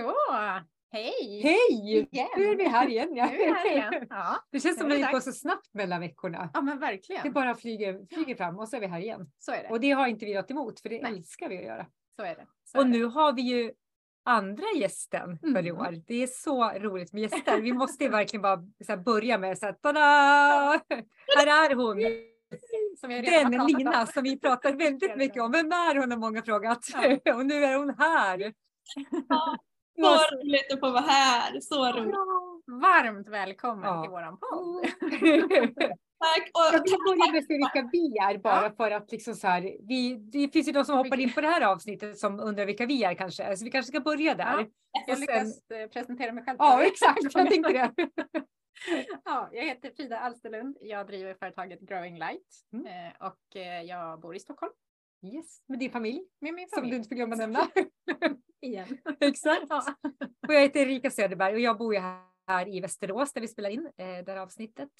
Så, hej! Hej! Igen. Nu är vi här igen. Ja. Nu är vi här igen. Ja, Det känns som att det det går så snabbt mellan veckorna. ja men Det verkligen. bara flyger, flyger fram och så är vi här igen. Så är det. Och det har inte vi något emot för det Nej. älskar vi att göra. Så är det. Så Och är det. nu har vi ju andra gästen för i Mm. år. Det är så roligt med gäster. Vi måste verkligen bara börja med så här, tada! Här är hon! Som Den Lina om. som vi pratar väldigt mycket om. Vem är hon har många frågat. Och nu är hon här. Så roligt att få vara här. Så roligt. Varmt välkommen Ja. till våran podd. Tack. Jag Och vill börja med vilka vi är bara för att liksom så här, vi, det finns ju de som hoppar in på det här avsnittet som undrar vilka vi är kanske. Så vi kanske ska börja där. Ja, Jag Och sen- lyckas eh, presentera mig själv. Ja exakt, jag tänkte det. Ja, jag heter Frida Alsterlund. Jag driver företaget Growing Light Mm. eh, och eh, jag bor i Stockholm Yes, med din familj med min som du familj. inte får glömma nämna. Igen. exakt. Ja. Och jag heter Erika Söderberg och jag bor ju här i Västerås där vi spelar in eh, det här avsnittet.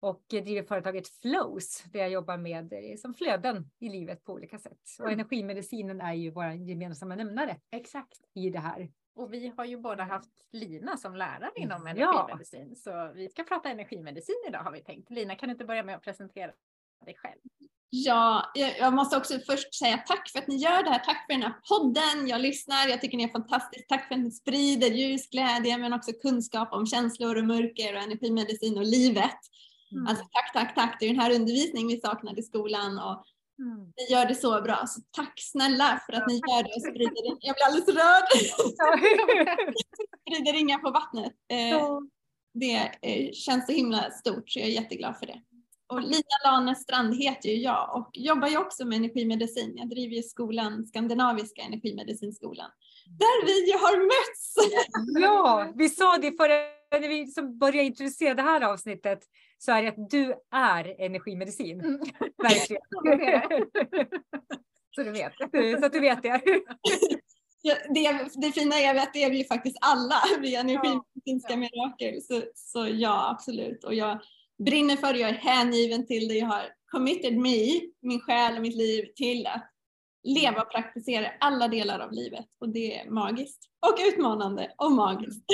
Och driver företaget Flows där jag jobbar med eh, som flöden i livet på olika sätt. Och Mm. energimedicinen är ju vår gemensamma nämnare Exakt. i det här. Och vi har ju båda haft Lina som lärare inom Ja. energimedicin. Så vi ska prata energimedicin idag har vi tänkt. Lina, kan du inte börja med att presentera dig själv? Ja, jag måste också först säga tack för att ni gör det här. Tack för den här podden. Jag lyssnar. Jag tycker ni är fantastiskt. Tack för att ni sprider ljus, glädje, men också kunskap om känslor och mörker och energimedicin och livet. Mm. Alltså tack, tack, tack. Det är den här undervisningen vi saknade i skolan och Mm. ni gör det så bra. Så tack snälla för att ni gör det och sprider det. Jag blir alldeles rörd. sprider ringar på vattnet. Eh, det känns så himla stort så jag är jätteglad för det. Och Lina Lane Strand heter ju jag och jobbar ju också med energimedicin. Jag driver ju skolan, Skandinaviska energimedicinskolan. Där vi ju har mötts! ja, vi sa det förra när vi som började introducera det här avsnittet så är det att du är energimedicin. Mm. Verkligen. Så du vet. Så att du vet det. Ja, det, det fina är att det är vi ju faktiskt alla, vi energimedicinska Ja. mirakel. Så, så ja, absolut. Och jag brinner för jag är hängiven till det. Jag har committed me, min själ och mitt liv till att leva och praktisera alla delar av livet. Och det är magiskt. Och utmanande och magiskt.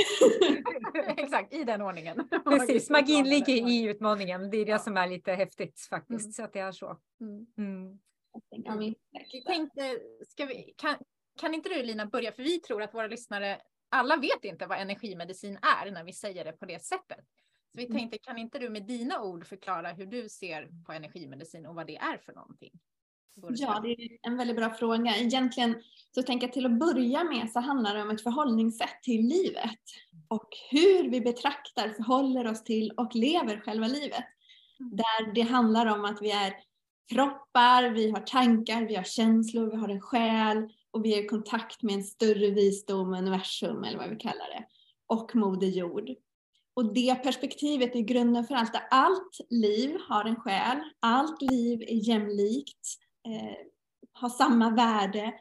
Exakt, i den ordningen. Precis, magin ligger i utmaningen. Det är det som är lite häftigt faktiskt. Mm. Så att det är så. Mm. Mm. Ja, min- Vi tänkte, ska vi, kan, kan inte du Lina börja, för vi tror att våra lyssnare, alla vet inte vad energimedicin är när vi säger det på det sättet. Så vi Mm. tänkte, kan inte du med dina ord förklara hur du ser på energimedicin och vad det är för någonting? Ja, det är en väldigt bra fråga. Egentligen så tänker jag till att börja med så handlar det om ett förhållningssätt till livet och hur vi betraktar, förhåller oss till och lever själva livet. Där det handlar om att vi är kroppar, vi har tankar, vi har känslor, vi har en själ och vi är i kontakt med en större visdom, universum eller vad vi kallar det, och Moder Jord. Och det perspektivet är grunden för allt. Allt liv har en själ, allt liv är jämlikt, eh, har samma värde,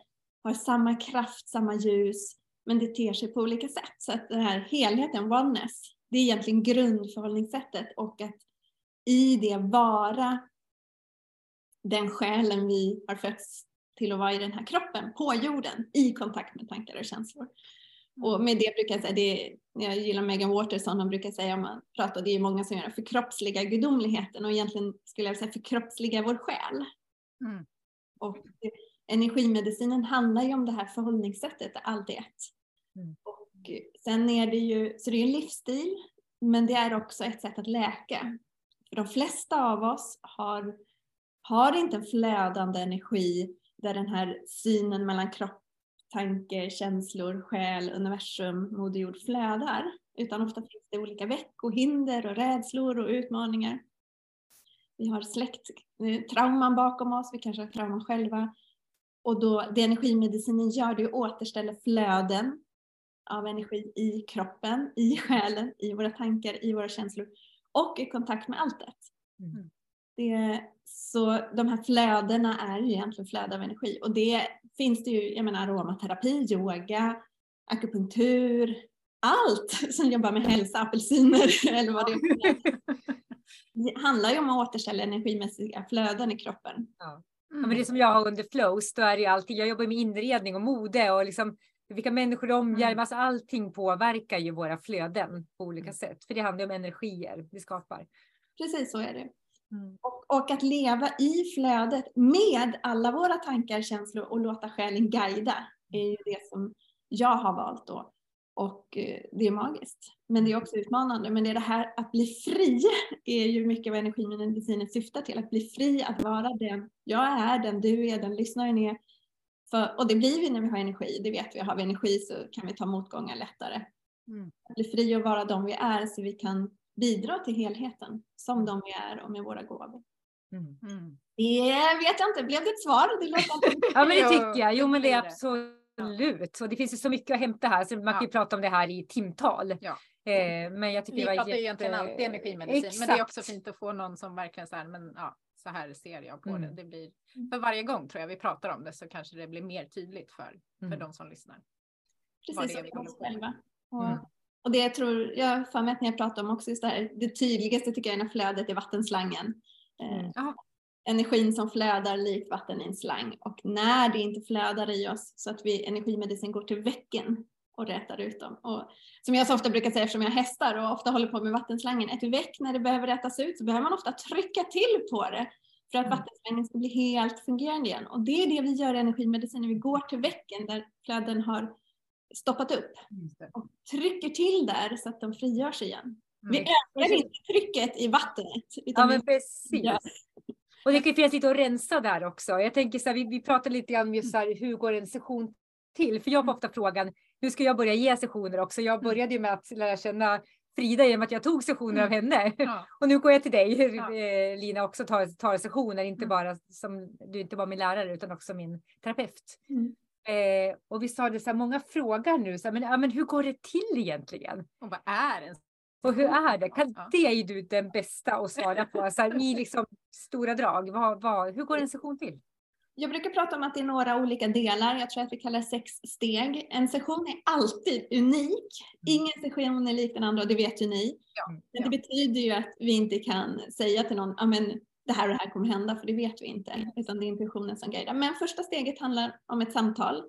har samma kraft, samma ljus, men det ter sig på olika sätt. Så att den här helheten, oneness, det är egentligen grundförhållningssättet och att i det vara den själen vi har fötts till att vara i den här kroppen, på jorden, i kontakt med tankar och känslor. Och med det brukar jag säga, det jag gillar Megan Waterson, hon brukar säga om man pratar, det är många som gör det, förkroppsliga gudomligheten och egentligen skulle jag säga förkroppsliga vår själ. Mm. Och energimedicinen handlar ju om det här förhållningssättet, allt är ett. Mm. Och sen är det ju, så det är en livsstil, men det är också ett sätt att läka. För de flesta av oss har, har inte en flödande energi där den här synen mellan kropp, tanke, känslor, själ, universum, moder jord flödar. Utan ofta finns det olika veckohinder och rädslor och utmaningar. Vi har släkttrauman eh, bakom oss, vi kanske har trauman själva. Och då, det energimedicinen gör det är att återställa flöden av energi i kroppen, i själen, i våra tankar, i våra känslor och i kontakt med alltet. Mm. Det, så de här flödena är ju egentligen flöde av energi och det finns det ju, jag menar aromaterapi, yoga, akupunktur, allt som jobbar med hälsa, apelsiner eller vad det är. Det handlar ju om att återställa energimässiga flöden i kroppen. Ja, Mm. men det som jag har under flows, då är det ju alltid, jag jobbar med inredning och mode och liksom vilka människor omger, mm. alltså allting påverkar ju våra flöden på olika sätt. För det handlar om energier vi skapar. Precis så är det. Mm. Och, och, att leva i flödet med alla våra tankar, känslor och låta själen guida är ju det som jag har valt då. Och eh, det är magiskt. Men det är också utmanande. Men det är det här att bli fri är ju mycket vad energimedicinen syftar till. Att bli fri, att vara den jag är, den du är, den lyssnaren är. För, och det blir vi när vi har energi, det vet vi. Har vi energi så kan vi ta motgångar lättare. Mm. Att bli fri och vara de vi är så vi kan bidra till helheten som de vi är och med våra gåvor. Mm. Mm. Det vet jag inte, blev det ett svar? Det låter ja men det tycker jag. Jo men det är absolut. Och det finns ju så mycket att hämta här så man kan ju prata om det här i timtal. Ja. Eh, men jag tycker Vi det pratar ju egentligen alltid energimedicin. Exakt. Men det är också fint att få någon som verkligen så här, men ja, så här ser jag på mm. det. det blir, mm. för varje gång tror jag vi pratar om det så kanske det blir mer tydligt för, för mm. de som lyssnar. Precis, det är vi oss själva. Och, mm. Och det jag tror, jag för mig att när jag pratar om också just det här, det tydligaste tycker jag är när flödet i vattenslangen. Eh, energin som flödar likt vatten i en slang och när det inte flödar i oss så att vi energimedicin går till väcken och rätar ut dem. Och som jag så ofta brukar säga eftersom jag har hästar och ofta håller på med vattenslangen, ett väck när det behöver rätas ut så behöver man ofta trycka till på det för att mm. vattenslangen ska bli helt fungerande igen. Och det är det vi gör i energimedicin, vi går till väcken där flöden har stoppat upp och trycker till där så att de frigörs igen. Mm. Vi ökar inte trycket i vattnet. ja, men precis. Och det kan finnas lite att rensa där också. Jag tänker så här, vi, vi pratar lite grann om så här, hur går en session till? För jag får ofta frågan, hur ska jag börja ge sessioner också? Jag mm. började ju med att lära känna Frida genom att jag tog sessioner av mm. henne. Ja. Och nu går jag till dig, ja. Eh, Lina, också tar, tar sessioner, inte mm. bara som du inte bara min lärare utan också min terapeut. Mm. Eh, och vi sa det så här, många frågar nu, så här, men, ja, men hur går det till egentligen? Och vad är en och hur är det? Kan, ja. Det är ju du den bästa att svara på, så här, i liksom stora drag. Vad, vad, hur går en session till? Jag brukar prata om att det är några olika delar. Jag tror att vi kallar sex steg. En session är alltid unik. Mm. Ingen session är lik den andra och det vet ju ni. Ja, Men det betyder ju att vi inte kan säga till någon, men det här och det här kommer hända, för det vet vi inte. Utan det är intuitionen som guidar. Men första steget handlar om ett samtal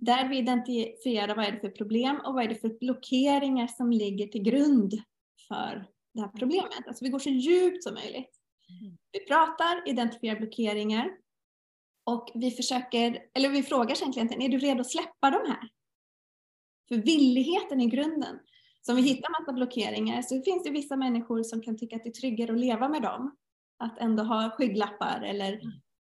där vi identifierar vad är det för problem och vad är det för blockeringar som ligger till grund för det här problemet. Alltså vi går så djupt som möjligt. Vi pratar, identifierar blockeringar och vi försöker, eller vi frågar egentligen, är du redo att släppa de här? För villigheten är grunden. Så om vi hittar massa blockeringar så finns det vissa människor som kan tycka att det är tryggare att leva med dem. Att ändå ha skygglappar eller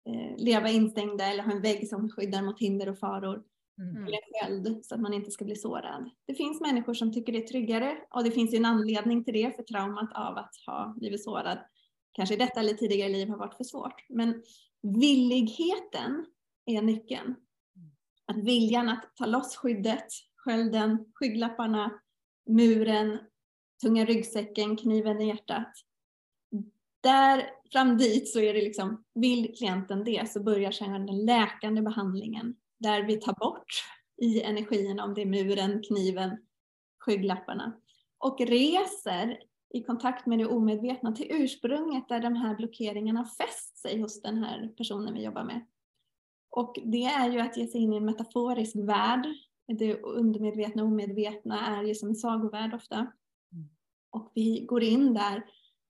eh, leva instängda eller ha en vägg som skyddar mot hinder och faror. Mm. Eller sköld så att man inte ska bli sårad. Det finns människor som tycker det är tryggare och det finns ju en anledning till det för traumat av att ha blivit sårad. Kanske i detta eller tidigare liv har varit för svårt. Men villigheten är nyckeln. Att viljan att ta loss skyddet, skölden, skygglapparna, muren, tunga ryggsäcken, kniven i hjärtat. Där fram dit så är det liksom, vill klienten det så börjar sedan den läkande behandlingen där vi tar bort i energin om det är muren, kniven, skygglapparna och reser i kontakt med det omedvetna till ursprunget där de här blockeringarna fäst sig hos den här personen vi jobbar med. Och det är ju att ge sig in i en metaforisk värld. Det undermedvetna och omedvetna är ju som en sagovärld ofta. Mm. Och vi går in där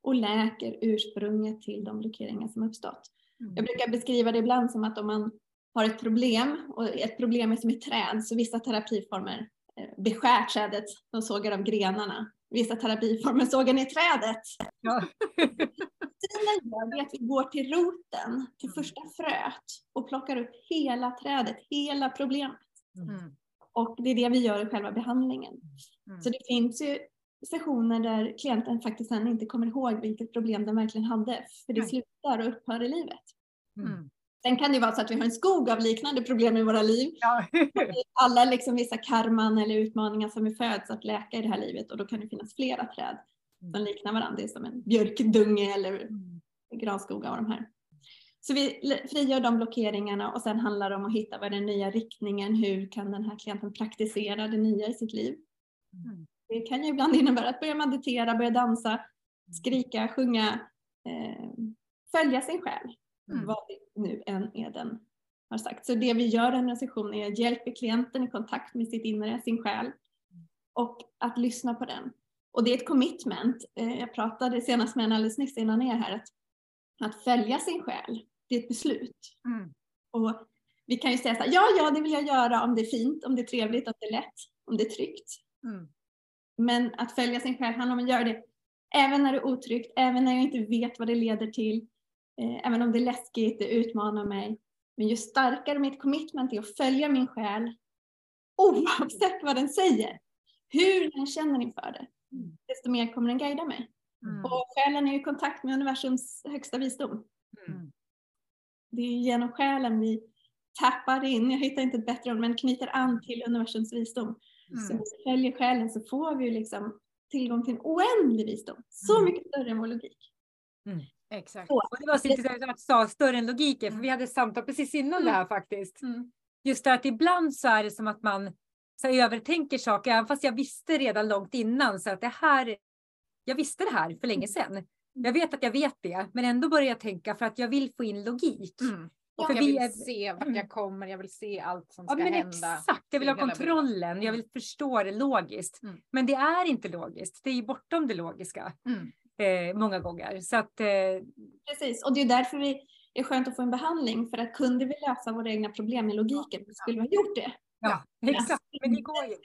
och läker ursprunget till de blockeringar som uppstått. Mm. Jag brukar beskriva det ibland som att om man har ett problem och ett problem är som ett träd så vissa terapiformer eh, beskär trädet, de sågar av grenarna vissa terapiformer sågar ner trädet. Ja. gör att vi går till roten, till första fröet och plockar upp hela trädet, hela problemet. Mm. Och det är det vi gör i själva behandlingen. Mm. Så det finns ju sessioner där klienten faktiskt sen inte kommer ihåg vilket problem den verkligen hade, för det slutar och upphör i livet. Mm. Sen kan det vara så att vi har en skog av liknande problem i våra liv. Ja. Alla liksom vissa karman eller utmaningar som vi föds att läka i det här livet och då kan det finnas flera träd som mm. liknar varandra. Det är som en björkdunge eller mm. granskog av de här. Så vi frigör de blockeringarna och sen handlar det om att hitta vad är den nya riktningen, hur kan den här klienten praktisera det nya i sitt liv. Mm. Det kan ju ibland innebära att börja meditera, börja dansa, skrika, sjunga, eh, följa sin själ. Mm. Vad det nu än är den har sagt. Så det vi gör under en session är att hjälpa klienten i kontakt med sitt inre, sin själ och att lyssna på den. Och det är ett commitment. Eh, jag pratade senast med en alldeles nyss innan er här att, att följa sin själ, det är ett beslut. Mm. Och vi kan ju säga så här, ja, ja, det vill jag göra om det är fint, om det är trevligt, om det är lätt, om det är tryggt. Mm. Men att följa sin själ handlar om att göra det även när det är otryggt, även när jag inte vet vad det leder till, eh, även om det är läskigt, det utmanar mig. Men ju starkare mitt commitment är att följa min själ, oavsett vad den säger, hur jag känner inför det, mm. desto mer kommer den guida mig. Mm. Och själen är i kontakt med universums högsta visdom. Mm. Det är genom själen vi tappar in, jag hittar inte ett bättre ord, men knyter an till universums visdom. Mm. Så om vi följer själen så får vi liksom tillgång till en oändlig visdom. Så mm. mycket större än vår logik. Mm. Exakt. Och det var så intressant att du sa större än logiken, för vi hade samtal precis innan det här faktiskt. Just det att ibland så är det som att man så övertänker saker, även fast jag visste redan långt innan så att det här, jag visste det här för länge sedan. Jag vet att jag vet det, men ändå börjar jag tänka för att jag vill få in logik. Mm. Och jag vill är... se vart jag kommer, jag vill se allt som ska ja, men hända. Exakt, jag vill ha kontrollen, jag vill mm. förstå det logiskt. Mm. Men det är inte logiskt, det är ju bortom det logiska. Mm. Eh, många gånger. Så att, eh... Precis, och det är därför vi är skönt att få en behandling. För att kunde vi lösa våra egna problem med logiken så skulle vi ha gjort det. Ja, exakt. Men det går ju.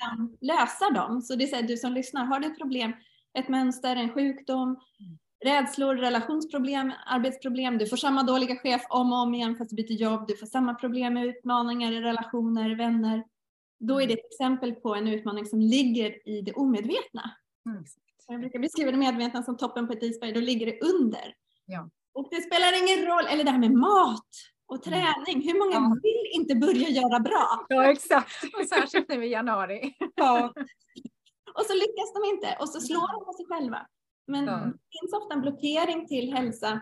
Lösa dem. Så det är så här, du som lyssnar, har du ett problem, ett mönster, en sjukdom, mm. Rädslor, relationsproblem, arbetsproblem, du får samma dåliga chef om och om igen fast du byter jobb, du får samma problem med utmaningar i relationer, vänner. Då är det ett exempel på en utmaning som ligger i det omedvetna. Mm. Jag brukar beskriva det medvetna som toppen på ett isberg, då ligger det under. Ja. Och det spelar ingen roll, eller det här med mat och mm. träning. Hur många ja. vill inte börja göra bra? Ja, exakt. och särskilt nu i januari. ja. Och så lyckas de inte och så slår de på sig själva. Men ja. det finns ofta en blockering till hälsa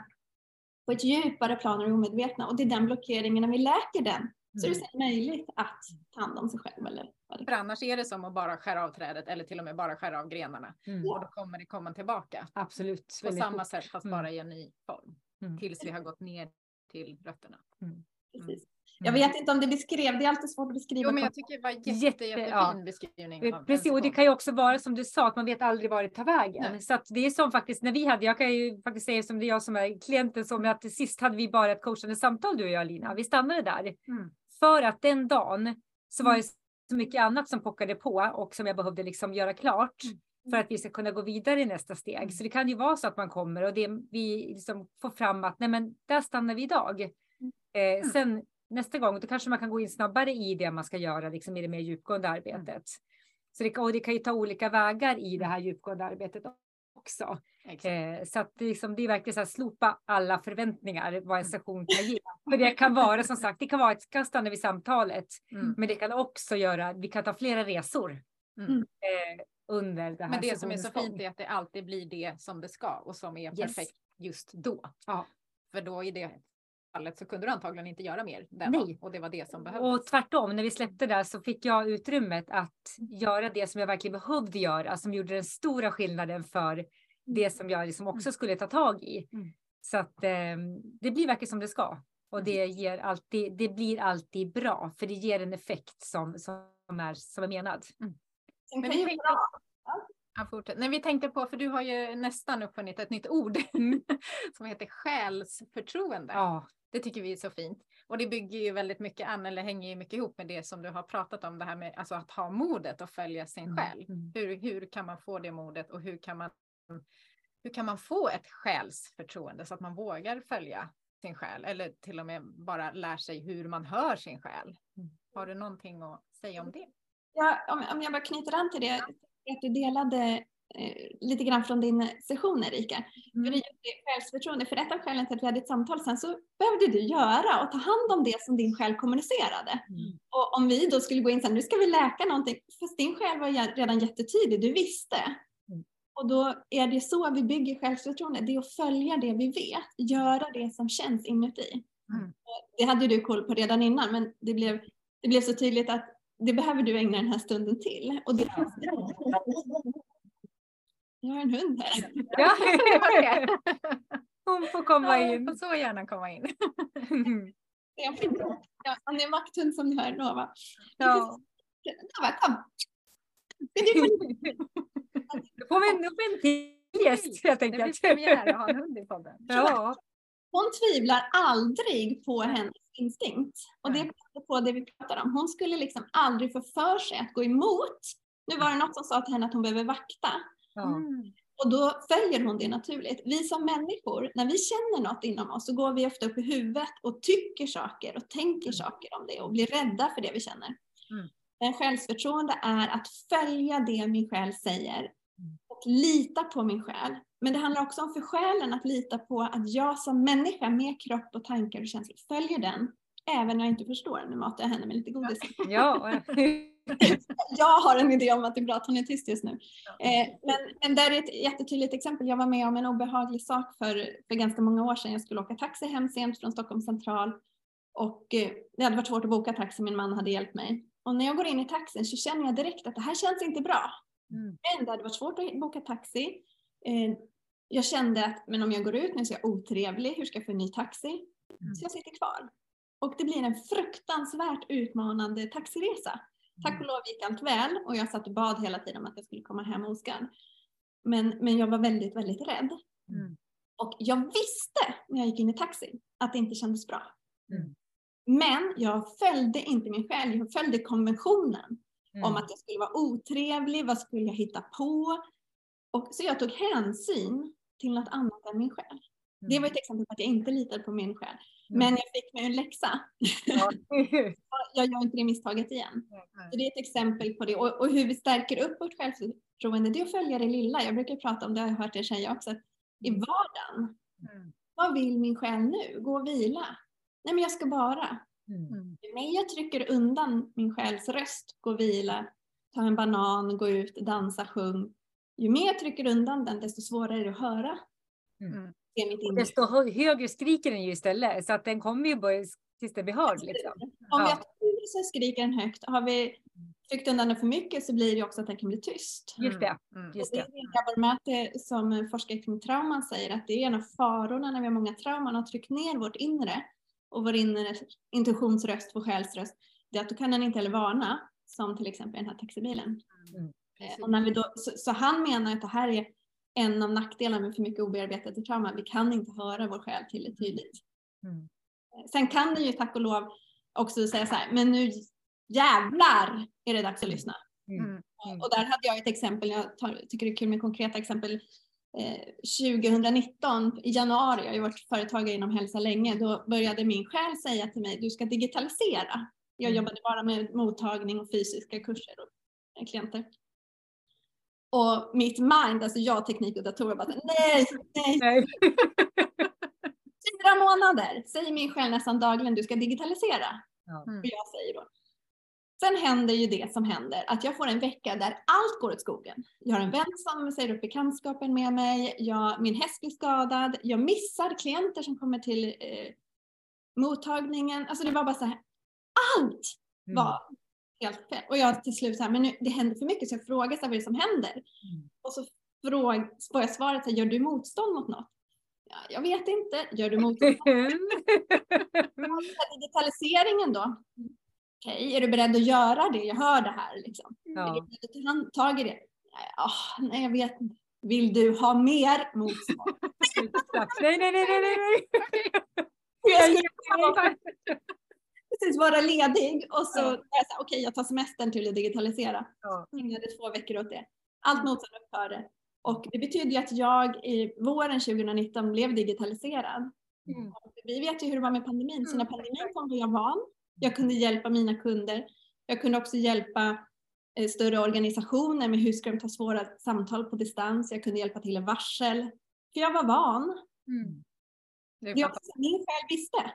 på ett djupare plan och omedvetna och det är den blockeringen, när vi läker den så är det mm. möjligt att ta hand om sig själv. Eller vad det För annars är det som att bara skära av trädet eller till och med bara skära av grenarna. Mm. Och då kommer det komma tillbaka. Absolut. På samma sätt fast mm. bara i en ny form. Mm. Tills vi har gått ner till rötterna. Mm. Precis. Jag vet inte om det beskrev, det är alltid svårt att beskriva. Jo, men jag tycker det var jätte, jätte, jättefin ja. beskrivning. Precis, och det kan ju också vara som du sa, att man vet aldrig var det tar vägen. Nej. Så att det är som faktiskt när vi hade, jag kan ju faktiskt säga som det är jag som är klienten, som att sist hade vi bara ett coachande samtal du och jag Lina. Vi stannade där. Mm. För att den dagen så var det mm. så mycket annat som pockade på och som jag behövde liksom göra klart. Mm för att vi ska kunna gå vidare i nästa steg. Mm. Så det kan ju vara så att man kommer och det, vi liksom får fram att nej men där stannar vi idag. Mm. Eh, mm. sen nästa gång då kanske man kan gå in snabbare i det man ska göra liksom i det mer djupgående arbetet. Så det, och det kan ju ta olika vägar i det här djupgående arbetet också. Eh, så att det, liksom, det är verkligen så här, slopa alla förväntningar vad en session kan ge. För det kan vara som sagt, det kan vara ett kan stanna vid samtalet, mm. men det kan också göra, vi kan ta flera resor. Mm. Eh, under det här Men det som är så fint är att det alltid blir det som det ska och som är yes. perfekt just då. Ja. För då i det fallet så kunde du antagligen inte göra mer den Nej. och det var det som behövdes. Och tvärtom, när vi släppte där så fick jag utrymmet att göra det som jag verkligen behövde göra, som gjorde den stora skillnaden för det som jag liksom också skulle ta tag i. Mm. Så att eh, det blir verkligen som det ska. Och det, ger alltid, det blir alltid bra, för det ger en effekt som, som, är, som är menad. Mm. Men vi tänkte, ja. Nej, vi tänkte på, för du har ju nästan uppfunnit ett nytt ord mm. som heter själsförtroende. Ja. Det tycker vi är så fint. Och det bygger ju väldigt mycket an, eller hänger ju mycket ihop med det som du har pratat om, det här med alltså att ha modet att följa sin mm. själ. Mm. Hur, hur kan man få det modet och hur kan man, hur kan man få ett själsförtroende så att man vågar följa sin själ eller till och med bara lär sig hur man hör sin själ. Mm. Har du någonting att säga om det? Ja, om, om jag bara knyter an till det, att du delade lite grann från din session Erika. Mm. För det är självförtroende, för ett av skälen till att vi hade ett samtal sen så behövde du göra och ta hand om det som din själ kommunicerade. Mm. Och om vi då skulle gå in sen, nu ska vi läka någonting, fast din själ var redan jättetydlig, du visste. Mm. Och då är det så vi bygger självförtroende, det är att följa det vi vet, göra det som känns inuti. Mm. Det hade du koll på redan innan, men det blev, det blev så tydligt att det behöver du ägna den här stunden till. Och det Jag har en hund här. Ja. Hon får komma in. Hon får så gärna komma in. Ja, han är en vakthund som ni hör, Nova. Ja. Nova, kom! Då får vi en till gäst helt enkelt. Det blir premiär att ha en hund i podden. Ja. Hon tvivlar aldrig på hennes instinkt. Och det är på det vi pratar om. Hon skulle liksom aldrig få för sig att gå emot. Nu var det något som sa till henne att hon behöver vakta. Mm. Och då följer hon det naturligt. Vi som människor, när vi känner något inom oss så går vi ofta upp i huvudet och tycker saker och tänker saker om det och blir rädda för det vi känner. Mm. Men själsförtroende är att följa det min själ säger och lita på min själ. Men det handlar också om för själen att lita på att jag som människa med kropp och tankar och känslor följer den även när jag inte förstår. Nu matar jag henne med lite godis. Ja. jag har en idé om att det är bra att hon är tyst just nu. Eh, men, men där är ett jättetydligt exempel. Jag var med om en obehaglig sak för, för ganska många år sedan. Jag skulle åka taxi hem sent från Stockholm central och eh, det hade varit svårt att boka taxi. Min man hade hjälpt mig. Och när jag går in i taxin så känner jag direkt att det här känns inte bra. Mm. Men det hade varit svårt att boka taxi. Eh, jag kände att men om jag går ut nu så är jag otrevlig. Hur ska jag få en ny taxi? Mm. Så jag sitter kvar. Och det blir en fruktansvärt utmanande taxiresa. Tack och lov gick allt väl och jag satt och bad hela tiden om att jag skulle komma hem oskadd. Men, men jag var väldigt, väldigt rädd. Mm. Och jag visste när jag gick in i taxin att det inte kändes bra. Mm. Men jag följde inte min själ, jag följde konventionen Mm. om att jag skulle vara otrevlig, vad skulle jag hitta på? Och, så jag tog hänsyn till något annat än min själ. Det var ett exempel på att jag inte litade på min själ. Mm. Men jag fick mig en läxa. Ja. Jag gör inte det misstaget igen. Så det är ett exempel på det. Och, och hur vi stärker upp vårt självförtroende, det är att följa det lilla. Jag brukar prata om det, jag har hört er säga också, att i vardagen, Mm. vad vill min själ nu? Gå och vila? Nej men jag ska bara. Mm. Mer jag trycker undan min själs röst, gå och vila, ta en banan, gå ut, dansa, sjung. Ju mer jag trycker undan den, desto svårare är det att höra. Mm. Det är mitt inre. Desto hö- högre skriker den ju istället så att den kommer ju börja tills den blir hörd. Liksom. Om vi Ja. tur så skriker den högt. Har vi tryckt undan den för mycket så blir det också att den kan bli tyst. Just det. Mm. Just Och det det. är det Gabor som forskar kring trauman säger att det är en av farorna när vi har många trauman och har tryckt ner vårt inre och vår inre intuitionsröst, vår själsröst, det är att då kan den inte heller varna som till exempel den här taxibilen. Mm. Eh, Och när vi då, så, så han menar att det här är en av nackdelarna med för mycket obearbetat trauma. Vi kan inte höra vår själ tillräckligt tydligt. Mm. Sen kan den ju tack och lov också säga så här, men nu jävlar är det dags att lyssna. Mm. Mm. Mm. Och där hade jag ett exempel, jag tar, tycker det är kul med konkreta exempel. Eh, 2019 i januari, jag har ju varit företagare inom hälsa länge, då började min själ säga till mig, du ska digitalisera. Jag Mm. jobbade bara med mottagning och fysiska kurser och klienter. Och mitt mind, alltså jag, teknik och datorer, bara nej, nej, Nej. fyra månader säger min själ nästan dagligen, du ska digitalisera. Mm. Och jag säger då. Sen händer ju det som händer, att jag får en vecka där allt går åt skogen. Jag har en vän som säger upp bekantskapen med mig, jag, min häst blir skadad, jag missar klienter som kommer till eh, mottagningen. Alltså det var bara så här, allt Mm. var helt fel. Och jag till slut så här, men nu, det händer för mycket så jag frågar så här, vad är det som händer? Mm. Och så fråg, får jag svaret, så här, gör du motstånd mot något? Ja, jag vet inte, gör du motstånd digitaliseringen då? Okej, är du beredd att göra det? Jag hör det här liksom. Är Ja. du beredd tag i det? Ja, nej, jag vet inte. Vill du ha mer motstånd? Nej, nej, nej, nej, nej, nej. Jag skulle precis vara ledig och så Ja. så här, okej, jag tar semestern till att digitalisera. Ja. Jag ägnade två veckor åt det. Allt motstånd upphörde. Och det betyder ju att jag i våren 2019 blev digitaliserad. Mm. Vi vet ju hur det var med pandemin, så när Mm. pandemin kom var jag van. Jag kunde hjälpa mina kunder. Jag kunde också hjälpa eh, större organisationer med hur ska de ta svåra samtal på distans. Jag kunde hjälpa till i varsel. För jag var van. Mm. Det också min själ visste.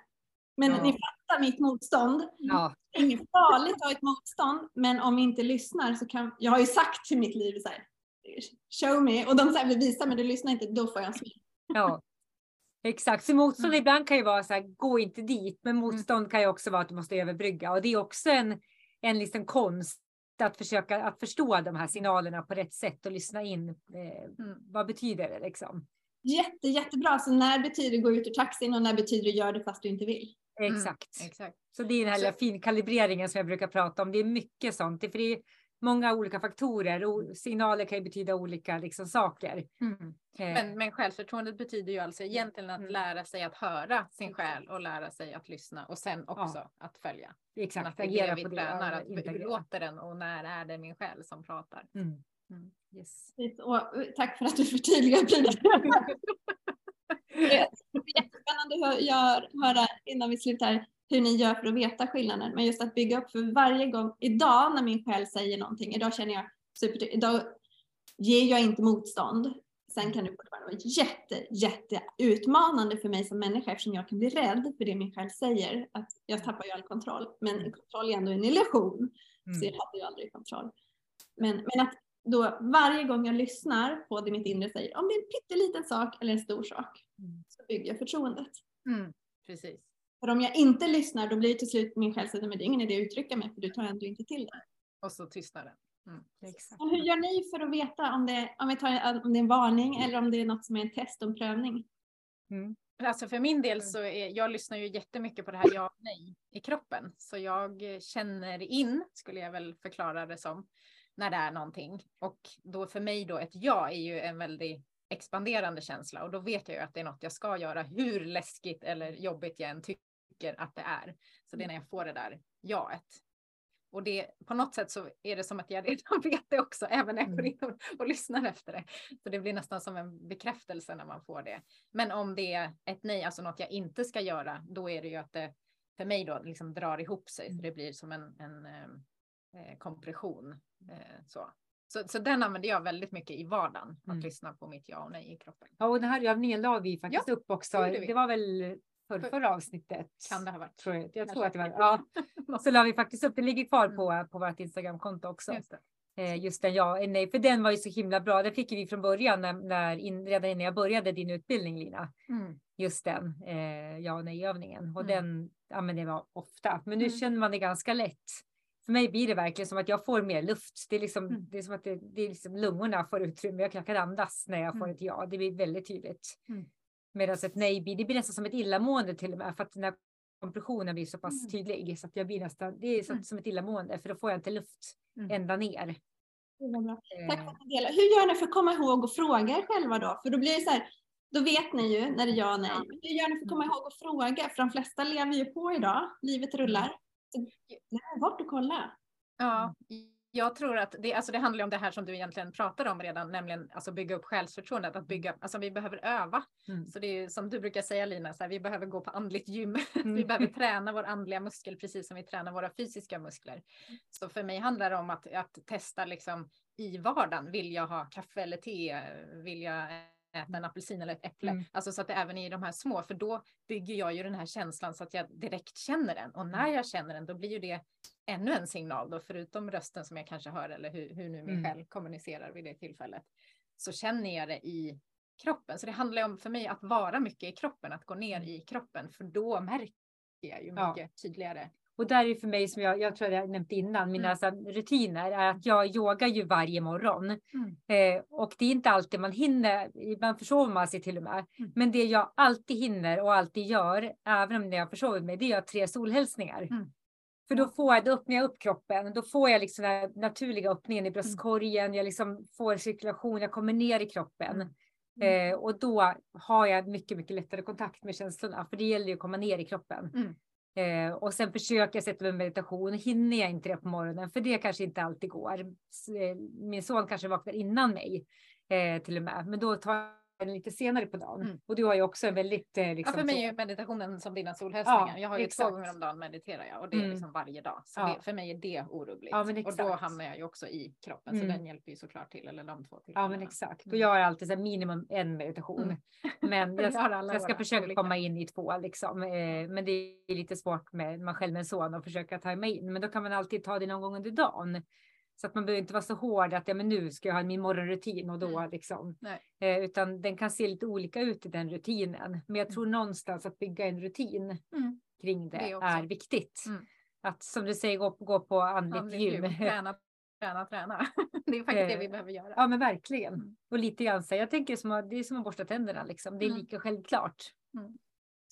Men Ja. ni fattar mitt motstånd. Ja. Det är inget farligt att ha ett motstånd, men om vi inte lyssnar så kan, jag har ju sagt till mitt liv så här, show me, och de säger visa men du lyssnar inte, då får jag en smäll. Ja. Exakt, så motstånd Mm. ibland kan ju vara så här, gå inte dit, men motstånd kan ju också vara att du måste överbrygga och det är också en, en liksom konst att försöka att förstå de här signalerna på rätt sätt och lyssna in. Eh, Mm. vad betyder det liksom? Jätte, jättebra, så när betyder gå ut ur taxin och när betyder gör det fast du inte vill? Exakt. Mm, exakt. Så det är den här så... finkalibreringen som jag brukar prata om. Det är mycket sånt. För det är många olika faktorer. och Signaler kan ju betyda olika liksom, saker. Mm. Eh. Men, men självförtroendet betyder ju alltså egentligen att mm. lära sig att höra sin själ och lära sig att lyssna och sen också ja. att följa. Exakt, att agera på det. Tränar, att, hur låter den och när är det min själ som pratar? Mm. Mm. Yes. Och tack för att du förtydligar. jättespännande att höra innan vi slutar hur ni gör för att veta skillnaden. Men just att bygga upp för varje gång. Idag när min själ säger någonting, idag känner jag super, idag ger jag inte motstånd. Sen kan det fortfarande vara jätte, jätte utmanande för mig som människa eftersom jag kan bli rädd för det min själ säger. Att jag tappar ju all kontroll. Men mm. kontroll är ändå en illusion. Mm. Så jag hade ju aldrig kontroll. Men, men att då varje gång jag lyssnar på det mitt inre säger, om det är en pytteliten sak eller en stor sak, mm. så bygger jag förtroendet. Mm, precis. För om jag inte lyssnar då blir det till slut min själ säger, men det är ingen idé att uttrycka mig för du tar ändå inte till det. Och så tystnar den. Mm, Men hur gör ni för att veta om det, om, vi tar, om det är en varning eller om det är något som är en test och en prövning? Mm. Alltså för min del så är, jag lyssnar ju jättemycket på det här ja och nej i kroppen. Så jag känner in, skulle jag väl förklara det som när det är någonting. Och då för mig då ett ja är ju en väldigt expanderande känsla och då vet jag ju att det är något jag ska göra hur läskigt eller jobbigt jag än tycker att det är. Så det är när jag får det där jaet. Och det, på något sätt så är det som att jag redan vet det också, även när jag går mm. in och, och lyssnar efter det. Så det blir nästan som en bekräftelse när man får det. Men om det är ett nej, alltså något jag inte ska göra, då är det ju att det för mig då liksom drar ihop sig. Så mm. det blir som en, en eh, kompression Eh, så. Så, så den använder jag väldigt mycket i vardagen, att mm. lyssna på mitt ja och nej i kroppen. Ja, och den här övningen la vi faktiskt ja, upp också. Det, det, var väl för, förra avsnittet. Kan det ha varit? Tror jag jag tror att det var. Ja. så la vi faktiskt upp, den ligger kvar på, mm. på vårt Instagramkonto också. Just, eh, just den ja eh, nej, för den var ju så himla bra. Den fick vi från början när, när in, redan innan jag började din utbildning Lina. Mm. Just den eh, ja och nej övningen och mm. den använder jag ofta. Men nu känner man det ganska lätt för mig blir det verkligen som att jag får mer luft. Det är, liksom, mm. det är som att det, det är liksom lungorna får utrymme. Jag kan andas när jag får mm. ett ja. Det blir väldigt tydligt. Mm. Medan ett nej blir, det blir nästan som ett illamående till och med. För att den här kompressionen blir så pass mm. tydlig. Så att jag blir nästan, det är så, mm. som ett illamående. För då får jag inte luft ända ner. Eh. Tack för att du delar. Hur gör ni för att komma ihåg och fråga er själva då? För då blir det så här, då vet ni ju när det är ja och nej. Hur gör ni för att komma ihåg och fråga? För de flesta lever ju på idag. Livet rullar. Nej, vart och kolla. Ja, jag tror att det, alltså det handlar om det här som du egentligen pratade om redan, nämligen alltså bygga upp själsförtroendet. Att bygga, alltså vi behöver öva. Mm. Så det är som du brukar säga Lina, så här, vi behöver gå på andligt gym. Mm. vi behöver träna vår andliga muskel precis som vi tränar våra fysiska muskler. Så för mig handlar det om att, att testa liksom i vardagen. Vill jag ha kaffe eller te? Vill jag äta en apelsin eller ett äpple. Mm. Alltså så att det även i de här små, för då bygger jag ju den här känslan så att jag direkt känner den. Och när mm. jag känner den, då blir ju det ännu en signal då, förutom rösten som jag kanske hör eller hur, hur nu min mm. själ kommunicerar vid det tillfället. Så känner jag det i kroppen. Så det handlar om för mig att vara mycket i kroppen, att gå ner mm. i kroppen, för då märker jag ju mycket ja. tydligare och där är för mig, som jag, jag tror jag nämnt innan, mina mm. så, rutiner är att jag yogar ju varje morgon. Mm. Eh, och det är inte alltid man hinner, man försover man sig till och med. Mm. Men det jag alltid hinner och alltid gör, även om jag försover mig, det är att tre solhälsningar. Mm. För då får jag, då öppnar jag upp kroppen, då får jag liksom den naturliga öppningen i mm. bröstkorgen, jag liksom får cirkulation, jag kommer ner i kroppen. Mm. Eh, och då har jag mycket, mycket lättare kontakt med känslorna, för det gäller ju att komma ner i kroppen. Eh, och sen försöker jag sätta mig meditation. Hinner jag inte det på morgonen, för det kanske inte alltid går. Eh, min son kanske vaknar innan mig eh, till och med, men då tar lite senare på dagen. Mm. Och du har ju också en väldigt... Eh, liksom, ja, för mig är meditationen som dina solhälsningar. Ja, jag har ju exakt. två gånger om dagen mediterar jag och det är mm. liksom varje dag. Så ja. det, för mig är det orubbligt. Ja, och då hamnar jag ju också i kroppen mm. så den hjälper ju såklart till, eller de två till. Ja men exakt. Och mm. jag har alltid så minimum en meditation. Mm. Men jag, jag ska försöka olika. komma in i två liksom. Eh, men det är lite svårt med man själv med en son och försöka ta mig in. Men då kan man alltid ta det någon gång under dagen. Så att man behöver inte vara så hård att ja, men nu ska jag ha min morgonrutin och då mm. liksom. Eh, utan den kan se lite olika ut i den rutinen. Men jag tror mm. någonstans att bygga en rutin mm. kring det, det är viktigt. Mm. Att som du säger gå, gå på andligt gym. gym. Träna, träna, träna. det är faktiskt det vi behöver göra. Ja men verkligen. Mm. Och lite grann så jag tänker som att, det är som att borsta tänderna liksom. Det är lika självklart.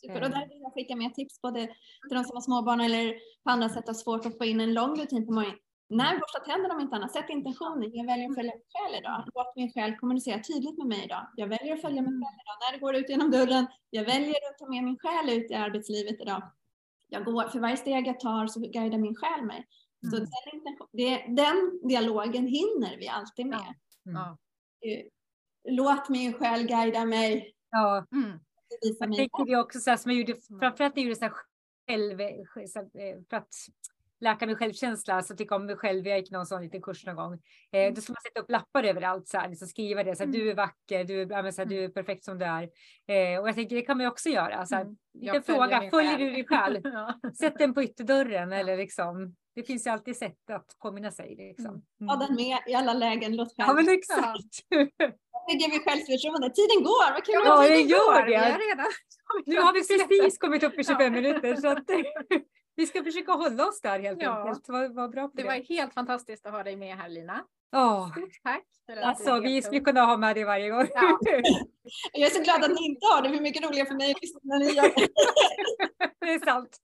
Super. Och där vill jag skicka med tips både till de som har småbarn eller på andra sätt har svårt att få in en lång rutin på morgonen. När vi borstar tänderna om inte annat, sätt intentioner. Jag väljer att följa min själ idag. Låt min själ kommunicera tydligt med mig idag. Jag väljer att följa min själ idag. När det går ut genom dörren, jag väljer att ta med min själ ut i arbetslivet idag. Jag går, för varje steg jag tar så guidar min själ mig. Så mm. den, det, den dialogen hinner vi alltid med. Mm. Eh, låt min själ guida mig. Ja. Mm. Jag tänker det också så här, som jag gjorde, framförallt när jag gjorde så här själv, eh, för att läka min självkänsla, så tycka om mig själv. Jag gick någon sån liten kurs någon gång. Eh, mm. då ska man sätta upp lappar överallt, så här, liksom skriva det, så här, mm. du är vacker, du, ja, så här, du är perfekt som du är. Eh, och jag tänker det kan man ju också göra. Så här, mm. Liten fråga, följer du dig själv? ja. Sätt den på ytterdörren eller liksom. Det finns ju alltid sätt att påminna sig. Liksom. Mm. Ha den med i alla lägen. Låt ja men exakt. bygger vi självförtroende. Tiden går, vad kul Ja, det gör det. Nu har vi precis kommit upp i 25 ja. minuter. Så att, vi ska försöka hålla oss där helt ja. enkelt. Vad, vad bra det, det var helt fantastiskt att ha dig med här Lina. Oh. Tack. alltså, vi skulle kunna ha med dig varje gång. Ja. Jag är så glad att ni inte har det. Hur mycket roligare för mig att lyssna när ni gör det. det är sant.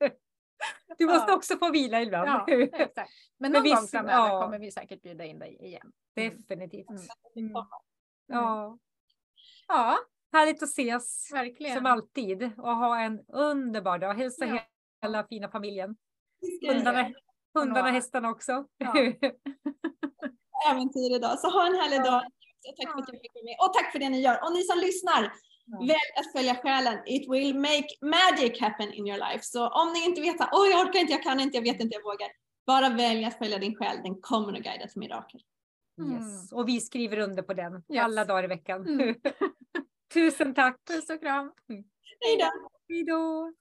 Du måste ja. också få vila ibland. Ja, exakt. Men någon Men gång framöver ja. kommer vi säkert bjuda in dig igen. Definitivt. Mm. Mm. Ja. ja, härligt att ses. Verkligen. Som alltid och ha en underbar dag. Hälsa ja. Hela fina familjen. Hundarna, hundarna hästarna också. Ja. Äventyr idag. Så ha en härlig dag. Och tack för att jag fick vara med. Och tack för det ni gör. Och ni som lyssnar. Ja. Välj att följa själen. It will make magic happen in your life. Så om ni inte vet, åh oh, jag orkar inte, jag kan inte, jag vet inte, jag vågar. Bara välj att följa din själ. Den kommer att guida till mirakel. Yes. Mm. Och vi skriver under på den yes. alla dagar i veckan. Mm. Tusen tack. Puss och kram. Mm. Hej då. Hej då.